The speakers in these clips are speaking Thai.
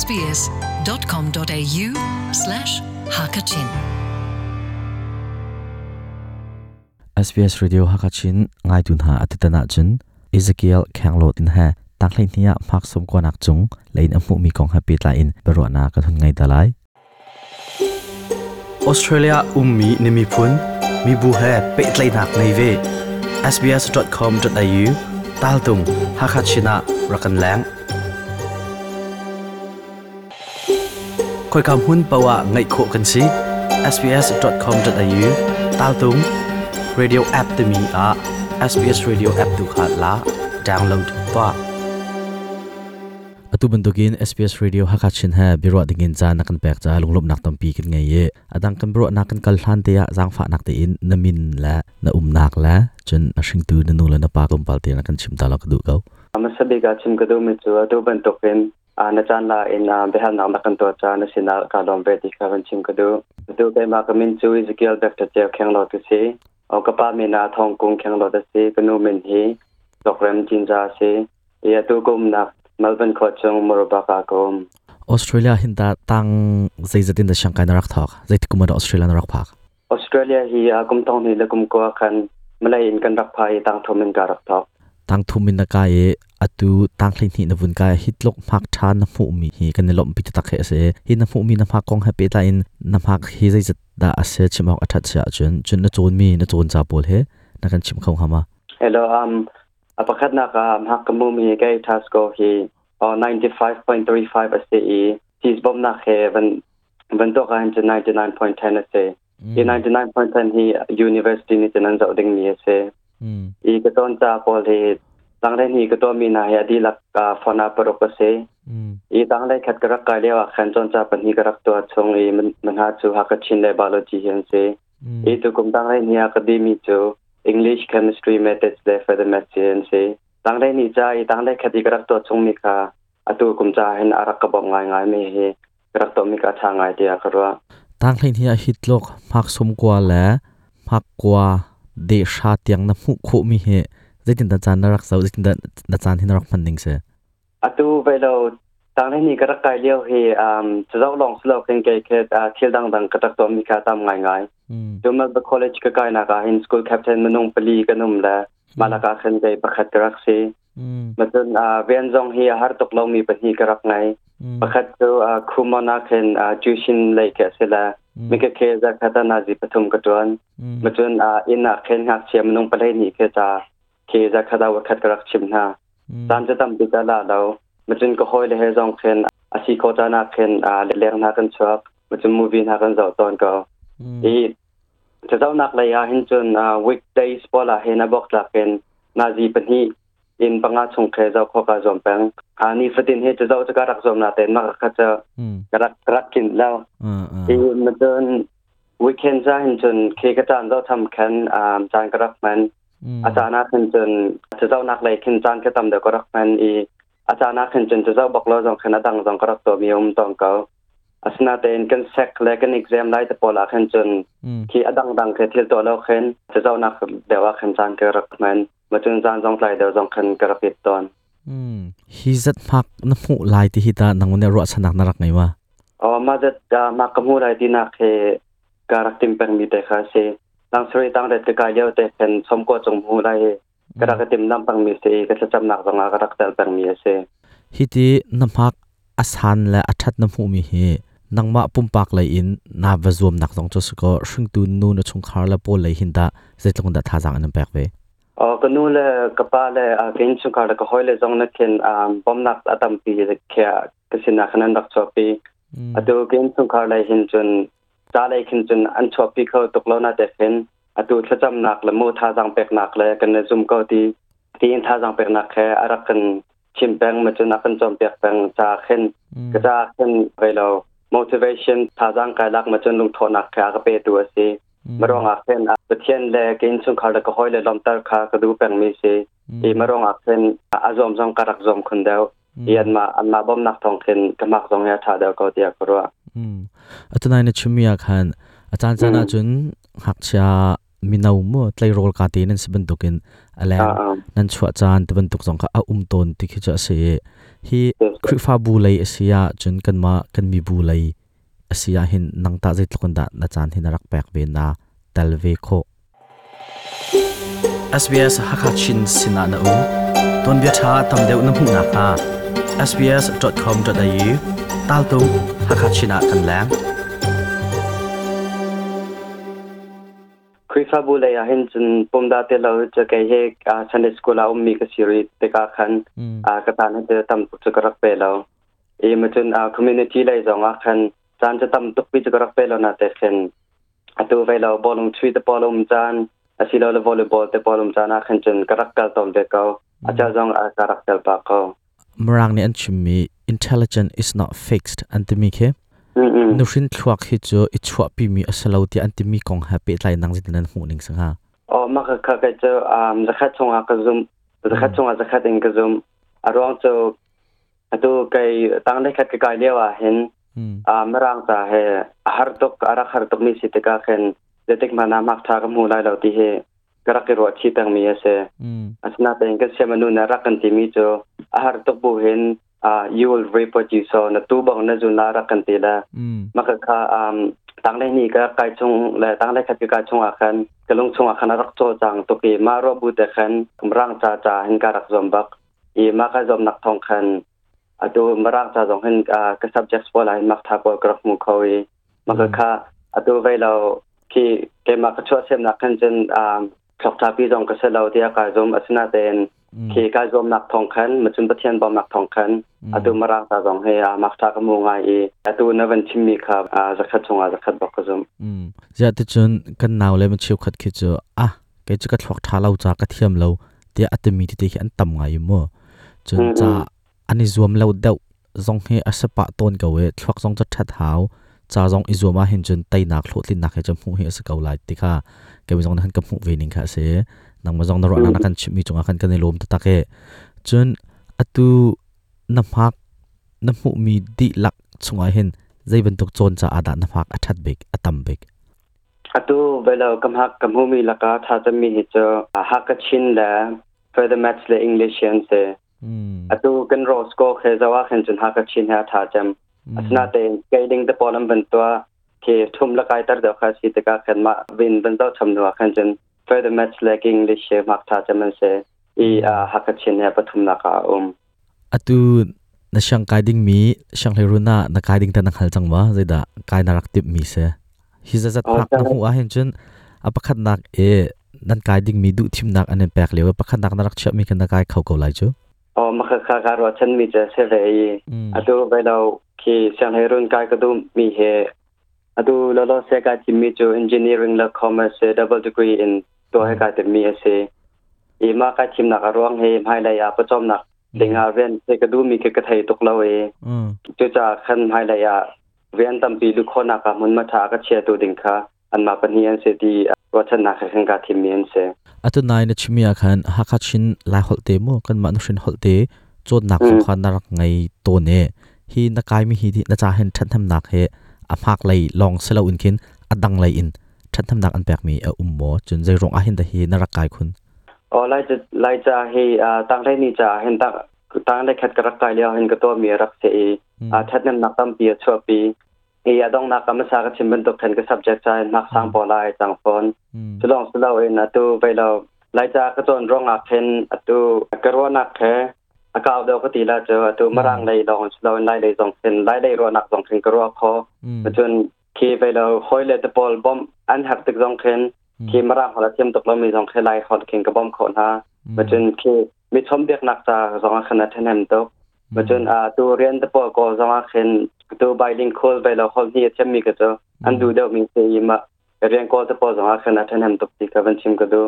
sbs.com.au slash hakachin SBS Radio Hakachin n g a y tun ha atitana chin Ezekiel Kanglot in ha taklai nia phak som k a nak chung lein amu mi kong h a p i y tla in b e r w n a ka thun n g a y dalai Australia ummi nimi phun mi bu ha pe tlai nak nei ve sbs.com.au taltung hakachina rakan lang คอยคำหุ้นปะวะไงโคกันซี sbs.com.au ตาวตุง radio app ตมีอ่ะ SBS radio app ดูขาดละดาวน์โหลดปะอตุบันตุกิน SBS radio ฮักชินฮบิรอดิเงินจานักันแปกจาลงลบนักตำปีกันไงเยอดังกันบิรอนักกันกัลทันเตียจางฝานักตีนนมินและนอุมนักและจนอชิงตูนนูและนปากลมปัลเตียนักันชิมตาลกดูเขาอเมาสเบกาชิมกรดูมิจอวตุบันตุกินอาณาจักรลาอินาเบฮานามาคันตัวจานี่สินาการลงเวทีการนชิงกันดูดูไปมากมินซูอิสกิลเด็กตเจียวแข็งรอดสิเอากระป๋ามีนาทองกุ้งแข่งรอดสิกนูมินฮีโปรแกรมจินจาสิเยตุกุมนักเมลเบินโคชงมรบากากุมออสเตรเลียหินตาตั้งใจจะตินเดชังกันรักทอกใจติกุมาดออสเตรเลียนรักพักออสเตรเลียฮีอากุมตองนี่ละกุมกัวคันมาเลยินกันรักพายตั้งทอมินการรักทอกตั้งทุมินกายเออตุตั้งคลินิกนวุนกายฮิตลกมักชานน้ำหูมีฮีกันในลมพิจตักเฮเซฮิน้ำหูมีน้ำหักกองเฮเปตาอินน้ำหักฮีใจจัดดาเสชิมออกอัฐเสียจนจนนจนมีนจนจับปวดเฮนักันชิมเข้าหามาเฮลโลอัมอปะคัดนักอัมหักกมุมีเกยทัสโกฮีออ95.35 STE ทีสบ่มนักเฮวันวันตัวกันจะ99.10 STE 99.10 he university ni tenan za oding ni e เ e อีกตอนจากอลเฮตั้งได้นี่ก็ตัวมีนายดีลักกาฟอนาปรกเซอีตั้งได้ขัดกระกายเรียกว่าขันจนจาปนีกรักตัวชงอีมันมันหาจูฮักชินได้บาลจีเฮนเซอีตุกุมตั้งได้นี่อะคดีมีจู English c h e m i s t r ม methods there for the medicine ตั้งได้นี่จ้าอีตั้งได้ขัดกรักตัวชงมีค่ะอตุกุมจ้าเห็นอารักกบงายงายมีเฮกรักตัวมีกาทางไอเดียกรัว่าตั้งได้นี่ฮิตโลกพักสมกว่าและพักกว่าเดชาเตียงน้ำหูโคมีเหจตินตาจานนรักสาวจตินตาจานที่นรักพันนิงเสอตูไปเราตั้งให้นี่กระกายเลี้ยวเฮอ่าจะเล่าลองสโลกเองเกย์เคสอ่าเที่ยวดังดังกระตักตัวมีค่าตามง่ายง่ายจนมาไปคอลเลจก็กายนักอ่ะเห็นสกูลแคปเทนมันนุ่งปลีกันนุ่มแล้วมาละกาเคนเกย์ประคัดกรักเสมาจนอ่าเวียนจงเฮียฮาร์ตกเรามีปัญหากระกไงประคัดก็อ่าคุมานาเค่าจูชินเลยแเสละมีแค่เคจากคาตนนาจีปฐุมกระจวนมาจนอาอินาเคนหักเชียมนุ่งประเทศนี้เคจาเคจากคาตาวัดคัดกรักชิมนาตามจะตั้มปิจาราเรามาจนก็คอยเลยให้จองเคนอาชีโคจานาเคนอ่าเลี้ยงนากันชอบมาจนมูวินหากันเจ้าตอนก็อีจะเจ้านักเลยอ่ะเห็นจนอ่าวิกเดย์สปอลาเห็นบอกจากเค็นนาจีป็นี่อินปังอาชงเคเจ้าข้อการจอมเป็งอันนี้ฟินเฮจะเจ้าจะการักจอมนาเต็นมาก็จะกระกระกินแล้วอีมันจนวิเคนจ้าเห็นจนเคกจานเราทำแ้นอาจารย์กระกมันอาจารย์นักเห็นจนจะเจ้านักเลยขึ้นจานก็ทำเด็กกระกมันอีอาจารย์นักเห็นจนจะเจ้าบอกเราจงมขนาดดังจอมกระกตัวมีอุ้มตองเก่าอสนาเต็นกันเซ็คและกันอีกเซมไล่ตะปอลักเห็นจนที่อดดังดังเคที่ตัวเราเห็นจะเจ้านักเดี๋ยวว่าขึ้นจานกระกมันมาจนจานจองไลเดาจองคันกระปิดตอนอืมฮิจัดมักน้ำหูไหลที่ฮิตานังวันเนรสนักนรักไงวะอ๋อมาจัดมักกมูไหลที่นักเฮการักติมเป็นมีแต่ข้าเซนังสรีตังเด็ดกายเยาแต่เป็นสมกจงหูไหลกระักติมน้ำปังมีเซก็จะจำหนักตรงกระักเตลเป็นมีเซฮิตีน้ำพักอสันและอัชัดน้ำหูมีเฮนังมาปุ่มปากเลยอินนับะรวมหนักตรงจุสกอชึ่งตูนูนชงคาร์ละโปเลยหินดาเจตลงดาท่าจังอันนั้นแปลกเวอก็นู่นเลยก็ปาเลยอ่าเก่งสุขาดก็ห้อยเลยจงนักเขีนอ่าปมนักอตมปีเขแค่กสินัขนาดนักชอปีอ่ะตัวเก่งสุขาเลยเห็นจนจาเลยเห็นจนอันชอปีเขาตกลงน่าจะเห็นอ่ะตัวท่จำนักละโมท่าจังเป็กนักเลยกันในซุ่มก็ดีทีนท่าจังเป็กนักแค่อารักันชิมแปงมาจนนักกันจอมเปยกแปงจาเห็นก็จาเห็นไปล้า motivation ท่าจังกายลักมาจนลงทนักแค่ก็เปดูวสิมารองอาเห้นประเทศเล็กอินซุนาดก็ห้อยเลยลมตาขาก็ดูเป็นมีสิอีมารองอักเส้นอาจอมจอกระดักจอมคนเดียวยันมาอันมาบ่มนักท่องเข็นก็มักตรงเฮาชาเดียวก็เดียวกรัวอืมอาจารย์ในชุมยาคันอาจารย์จันจุนหักชามีนาวมัวไตรโรลกาตีนั้นสิบันตุกินอะไรนั่นชัวจานตบันตุกสงค่ะอุ้มต้นที่คิดจะเสียฮีคริฟ้าบูเลยเสียจุนกันมากันมีบูเลยเสียเห็นนังตาใจตะกันดานอาจารย์เห็นรักแปลกเบนนา talve kho SBS Hakachin Sinana U Ton bia tha tam deu na m u n a h a sbs.com.au tal tu Hakachina kan lang Khrifa bu le ya hin chun p u m d a te lo cha k e he ka s a n d school a ummi ka siri te ka khan a ka tan a he tam tu cha karak pe lo e ma chun a community lai zonga khan s a n cha tam tu pi cha karak pe lo na te k e n atu ve lo bolum chui te bolum jan asilo le volleyball te bolum jan a khanchen karakal tom de ko acha jong mm. a karakal pa ko mrang ne an chimi intelligent is not fixed antimi khe nushin thluak hi chu i chhuwa pi mi asalo ti antimi kong happy tlai nang jin nan hu ning sanga o ma kha kha ka chu am zakha chunga ka zum zakha mm. chunga zakha ting ka zum arong chu atu kai tang le khat ka kai lewa hin อามร่างจาเหฮารตกอารักฮารตกนี่สิตกาเขนเด็กมานามักทากมูไลเราที่เฮกรักรัวชีตังมีเสอันนั้นเป็นก็เชมนุนารักกันที่มีโจอาหารตกบุเห็นอ่า you will reproduce นะตูบังนะจุนารักกันทีละอืมมักก่ะอ่าตั้งเลนี่ก็ไกลชงและตั้งได้ขับกาชงอาคันกะลงชงอาคันรักโจจังตุกีมารอบุตะคันกมรังจาจาเห็นการักจอมบักอีมาก็จอมนักทองขัน atu marak ta zong hin ka ka subjects po lai mak tha ko krak mu khawi maka kha atu vai lo ki ke ma ka chwa sem na kan jen um khlok tha pi zong ka se lo dia ka zom asna ten ki ka zom nak thong khan ma chun pathian ba mak thong khan atu marak ta zong he mak tha ka mu nga i atu na van chim mi kha za khat chunga za khat ba ka zom ja ti chun kan naw le ma chiu khat khi chu a ke chu ka thlok tha lo cha ka thiam lo te atami ti te hi an tam ngai mo chun cha ani zuam lo deuh zong he asapa ton kowe thlak zong cha that hau cha zong i zuama hin chun tai nak thlo tin nak he cham hu he se ko lai ti kha ke zong na han kam hu ve ning kha se nang ma zong na ro na kan chim mi chunga kan kan lom ta ke chun atu na phak na mu mi di lak chunga hin zai ban tuk chon cha ada na phak athat bek atam bek atu bela kam hak kam hu mi laka tha cham mi hi cho ha ka chin la further match le english yan se atu kan ros ko khe zawa khen chun ha ka chin ha tha cham asna te guiding the polum ban to ke thum la kai tar da kha si te ka khen ma win ban to cham no khen chun further match lacking le she mak tha cham se i ha ka chin ha pathum na ka um atu na shang guiding mi shang le runa na guiding ta na khal chang ma zaida kai na rak tip mi se hi za za thak na hu a hen chun apakhat nak e nan guiding mi du thim nak anen pek le pakhat nak na rak chha mi kan na kai khau ko lai chu โอ้มาคาการว่าฉันมีจะเสียอใจอ่ะดูไปเราคิดเสียงรุ่นกายก็ดูมีเหอะดูแล้วเราเสียการทีมีจูอินเจเนียริงและคอมเมอร์สเดับเบิลดีกรีอินตัวให้กายที่มีเสียอีมาการที่นักร้องเฮมไฮไลอาประจอมนักดึงอาเวียนเฮก็ดูมีเกิดไทยตกเราเองจู่จ้าขันไฮไลอะเวียนตั้มปีดูคนนักมันมาถากเชียร์ตัวดึงค่ะอันมาปนีอันเสียดีว่าฉันนักเี่นกบทีมองเสียอิตุนายนชิมยอาคันฮักชินลายหดเตมัวกันมานุชินหดเตจดนักสขคาญนักไงตัวเนฮีนักกายมีฮีที่นักจ่าเห็นฉันทำนักเหอะพักเลยลองเสลาอินคินอัดดังเลยอินฉันทำนักอันแปลกมีอุ้มหมจนใจร้องอาเห็นแต่ฮีนักกายคุณอ๋อไลจะไลจะฮีตั้งไต่นี่จะเห็นตั้งตั้งไต่แค่กระกายเล้ยวเห็นก็ตัวมีรักเสียอาทัดน้ำหนักตั้งเปียชัวปีเกี่ยดองนักกรรมศาสตร์ชิมเป็นตัวแทนกับ subject ใช่นักสร้างปลายต่างฝนจะลองสุดเราเองนะตัวไปเราไล่จากกระโจนร้องอักเทนอ่ะตัวกระโวนักแค่อากาศเดียวก็ตีละเจอตัวมารังไล่ลองชุดเราไล่ได้สองเทนไล่ได้รัวนักสองเทนกระโวคอมาจนคีไปเราคอยเลตบอลบอมอันหักตึกสองเทนคีมารังของเราเทียมตกเรามีสองเทนไล่หอดเข่งกับบอมขอนฮะมาจนคีมีชมเด็กนักจากสองขนาดเทนเอ็มตกบัจจุบนตัวเรียนตัวก็สมาครเห็นตัวบลิงคอลไปล้วเขาเนี่ยจะมีก็ัวอันดูเดียวมีเสียงมาเรียนตก็จะพอสมาครเห็นอาจารย์ทำตุ๊กตีกับเป็นชิมก็ดู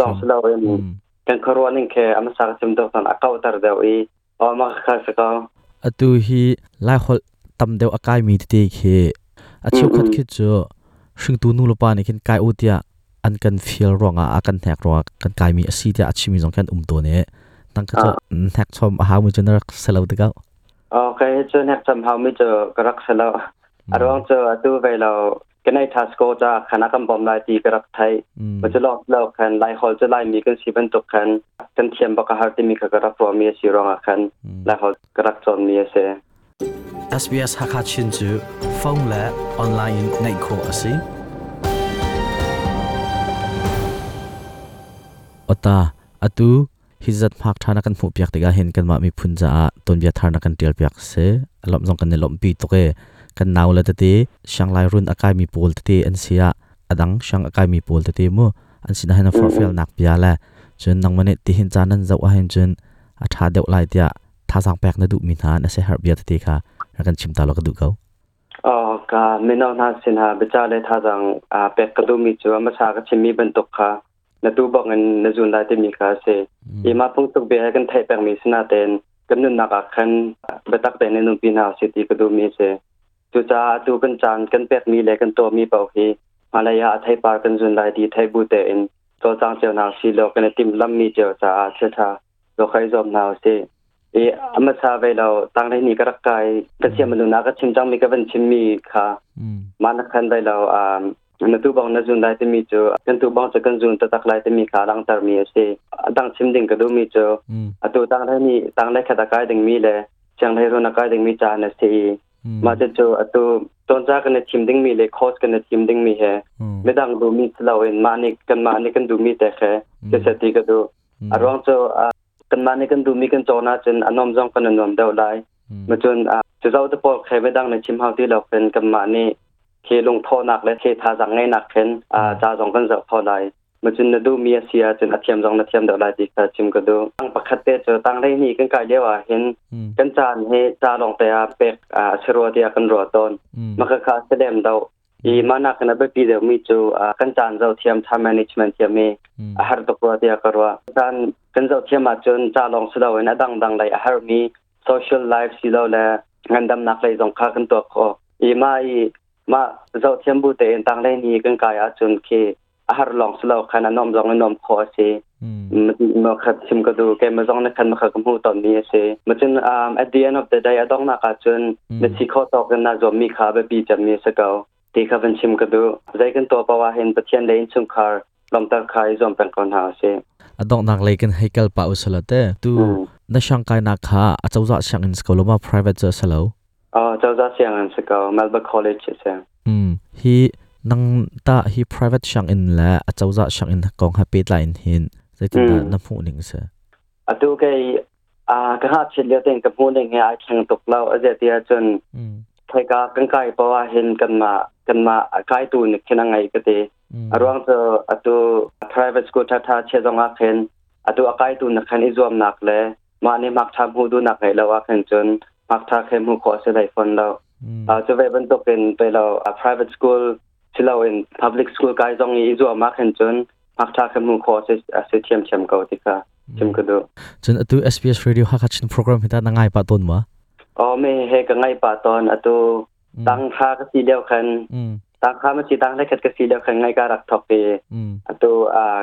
ลองสลัวเองกันครัวนีงแค่อามาสักชิมตัวสันอากาศตัดเดียวอีออกมาข้าสึกงอาตัวฮีไล่คนตั้มเดียวอากาศมีที่เด็กเหอะเชื่อคัดคิดจูซึ่งตัวนู้นลูกปานี่กันกายอุตยาอันกันฟิลร้องอ่ะอันกันแหกร้องกันกายมีสีที่อัาชิมีสองแค่อุ้มตัวเนี่ยตั้งกระจกแทกชมหามิจนรักสลาตะเก้าโอเคจะนักชมหามิจกรักสลาวอารมณ์เจอตัวไปเราก็ในทัสโกจะคณะกรรมลายตีกระักไทยมันจะลอกเล่าคันลายฮอลจะลายมีกันสิบ็นตกคันกันเทียมบกหาที่มีกระรักตัวมีสิรองคันลายฮอลกระักจนมีเส SBS Hakachin chu phone la online nei kho asi ota atu ฮิจัดพักทานกันผู้พิจารณาเห็นกันมามีพุนจาต้นพิจารณากันเดียวพิจารเซหลับจงกันในหลัปีตกเอกันน่าวเลตตีช่างไล่รุ่นอากาศมีปูลตีอันเสียอดังช่างอากาศมีปูลตีมุ่งอันสินะเห็นฟอร์ฟิลนักพิจารณาจนนั่งมันติดหินจานันจะว่าเห็นจนอัฐาเดียวไลที่ท่าสังเปกนัดูมีนานเสียหายพิจารณาค่ะแักันชิมตาลก็ดูเขาอ๋อการไม่นอนนานสินะเบจ้าเลยท่าสังเปกก็ดูมีจวบมาชากชิมมีเป็นตกค่ะ na tu ba ngan na zun lai te mi kha se e ma pung tuk be kan thai pang mi sna ten kan nun na ka khan ba tak te ne nu pi na se ti ka du mi se tu cha tu kan chan kan pek mi le kan to mi pau hi malaya thai par kan zun lai ti thai bu te in to chang se na si lo kan tim lam mi che cha a che tha lo khai zom na se e amma sa ve lo tang lai ni ka rak kai ka se ma lu na ka chim chang mi ka ban chim mi kha ma na khan dai lo um นตัวบ้างนั่งได้ที่มีเจอเป็นตัวบ้างจะกันจุนจดตักได้ที่มีขาดังตามีเสียดังชิมดิ่งก็ดูมีเจออตัวตั้งได้มีตั้งได้แค่ตะกายดึงมีเลยเชียงไทยรุ่นตะกายดึงมีจานเสียมาจะเจออตัวตอนจ้ากันในชิมดิ่งมีเลยคอสกันในชิมดิ่งมีเหรอไม่ดังดูมีเราเอนมาเนี่ยกันมาเนี่ยกันดูมีแต่แค่เจสติก็ดูอารวงเจอกันมาเนี่ยกันดูมีกันจอน่าจนอนอมจ้งกันอนอมเดาได้มาจนจะเราจะปลอดใครไม่ดังในชิมเฮาที่เราเป็นกันมาเนี่ยเคลงโทนักและเคทาสังไงนักเช่นอ่าจาองกันจะพอได้ม่นจุนดูมีเสียจนอาเทียมสองนาเทียมเดลาไดีค่ะชิมก็ดูตั้งประคเตจตั้งได้หนีกันกายเดียวเห็น กันจานให้จาลองแต่เป็กอ่าชรัวเดียกันรัวตอนมันก็คาเสดมเดาอีมานักนะไปปีเดียวมีจูอ่ากันจานเจ้าเทียมทำแมネจเมนต์เทียมมีอาหารตัวเดียกันรัวจานกันเจ้าเทียมมาจนจาลองสุดเอาไว้นะดังดังเลยอาหารมี social life สิเราและงานดำนักเลยจง้ากันตัวก็อีมาอีมาเจ้าเทียมบุเตนตังเลนีกันกายอาจุนเคอาหารลองสลาขนาดนมลองนมคอเสมาขัดชิมกันดูแกมาจ้องนักขันมาขัดกมูตอนนี้เสมาจนอ่า at the end of the day ต้องนักจนมาที่ข้อตอกกันน่าจอมมีขาแบบปีจะมีสเกลตีขับชิมกันดูใจกันตัวปว่าเห็นประเทศเลนชุนคาร์ลำตาขายจอมเป็นคนหาเสอดองนักเลยกันให้กับป้าอุสลเตตูนักช่างกายนักขาอาจจะว่าช่างอินสกลมา private เจอสลาอ๋อเจ้าจะเสียงอันสกอ Melbourne College เชียงอืมฮีนังตาฮี private ช่างอินแล้วเจ้าจะช่างอินกองฮับเปิดไลน์ฮห็นจะติดน้ำพุนึ่งเสียอ่ะดูแกอ่ากระหับเฉลี่ยเต็งกับพุนิ่งไงไอ้แข่งตกเล่าเจตียาจนใครก็กันไกลเพราะว่าเห็นกันมากันมาใกล้ตัวนึกแค่นันไงก็ดีอ่ะระว่งเธออ่ะดู private school ท่าท่าเชื่อตรงอ่ะเห็นอ่ะดูใกล้ตัวนึกแค่นี้รวมหนักเลย มาเนี่ยมักทำหูดูหนักไงแล้วว่าเห็นจนมักทักเห้มุขอเสด็จฟันเราอาจะไปบรรทุเป็นไปเราอ private school ที่เราเป็น public school กายจงอีจัวมากเห็นจนมักทักเห้มุขอเสด็จเทียมเทียมเกาติกาเทียมก็โดูจนอตุ SBS Radio ฮักชินโปรแกรมที่นาง่ายปะต้นวะอ๋อไม่เฮกัง่ายปะตอนอตุตั้งค่าก็สีเดียวกันตั้งค่ามันสีตั้งได้แค่ก็สีเดียวกันง่ายการักทอปีอตุอ่า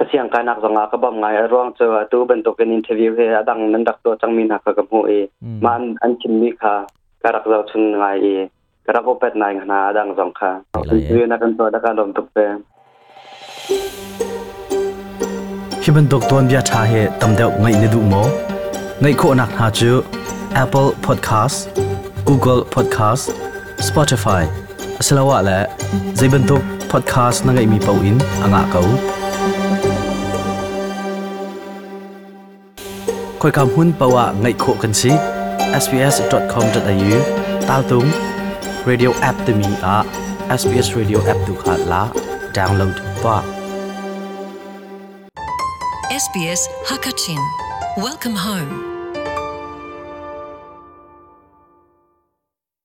กษียงการนักสงฆ์ก็บองไงร้องเจอตู้เป็นตัวกันอินเทอร์วิวเฮดังนั้นดักตัวจังมีนักกับหูเอมันอันชิมมีค่ะกระรักเราชุนไงเอกระรักโอเปตไงขนาดังสงฆ์อินเทอร์นักเป็นตัวดักการลมตกเป็นที่เป็นตัวตัวนี้ชาเฮตั้มเดียวไงในดูโมไงโคนักหาจูแอปปเิลพอดแคสต์กูเกิลพอดแคสต์สปอติฟายสลาวะและจะเป็นตัวพอด podcast na n g มีเป้าอินอ่าง k a w คอยคำหุ้นป p วะไงโคกัน o ิ s b s c o m a u ตา l t u n radio app ตมีอ่ะ sbs radio app tu kha la download ปะ sbs hakachin welcome home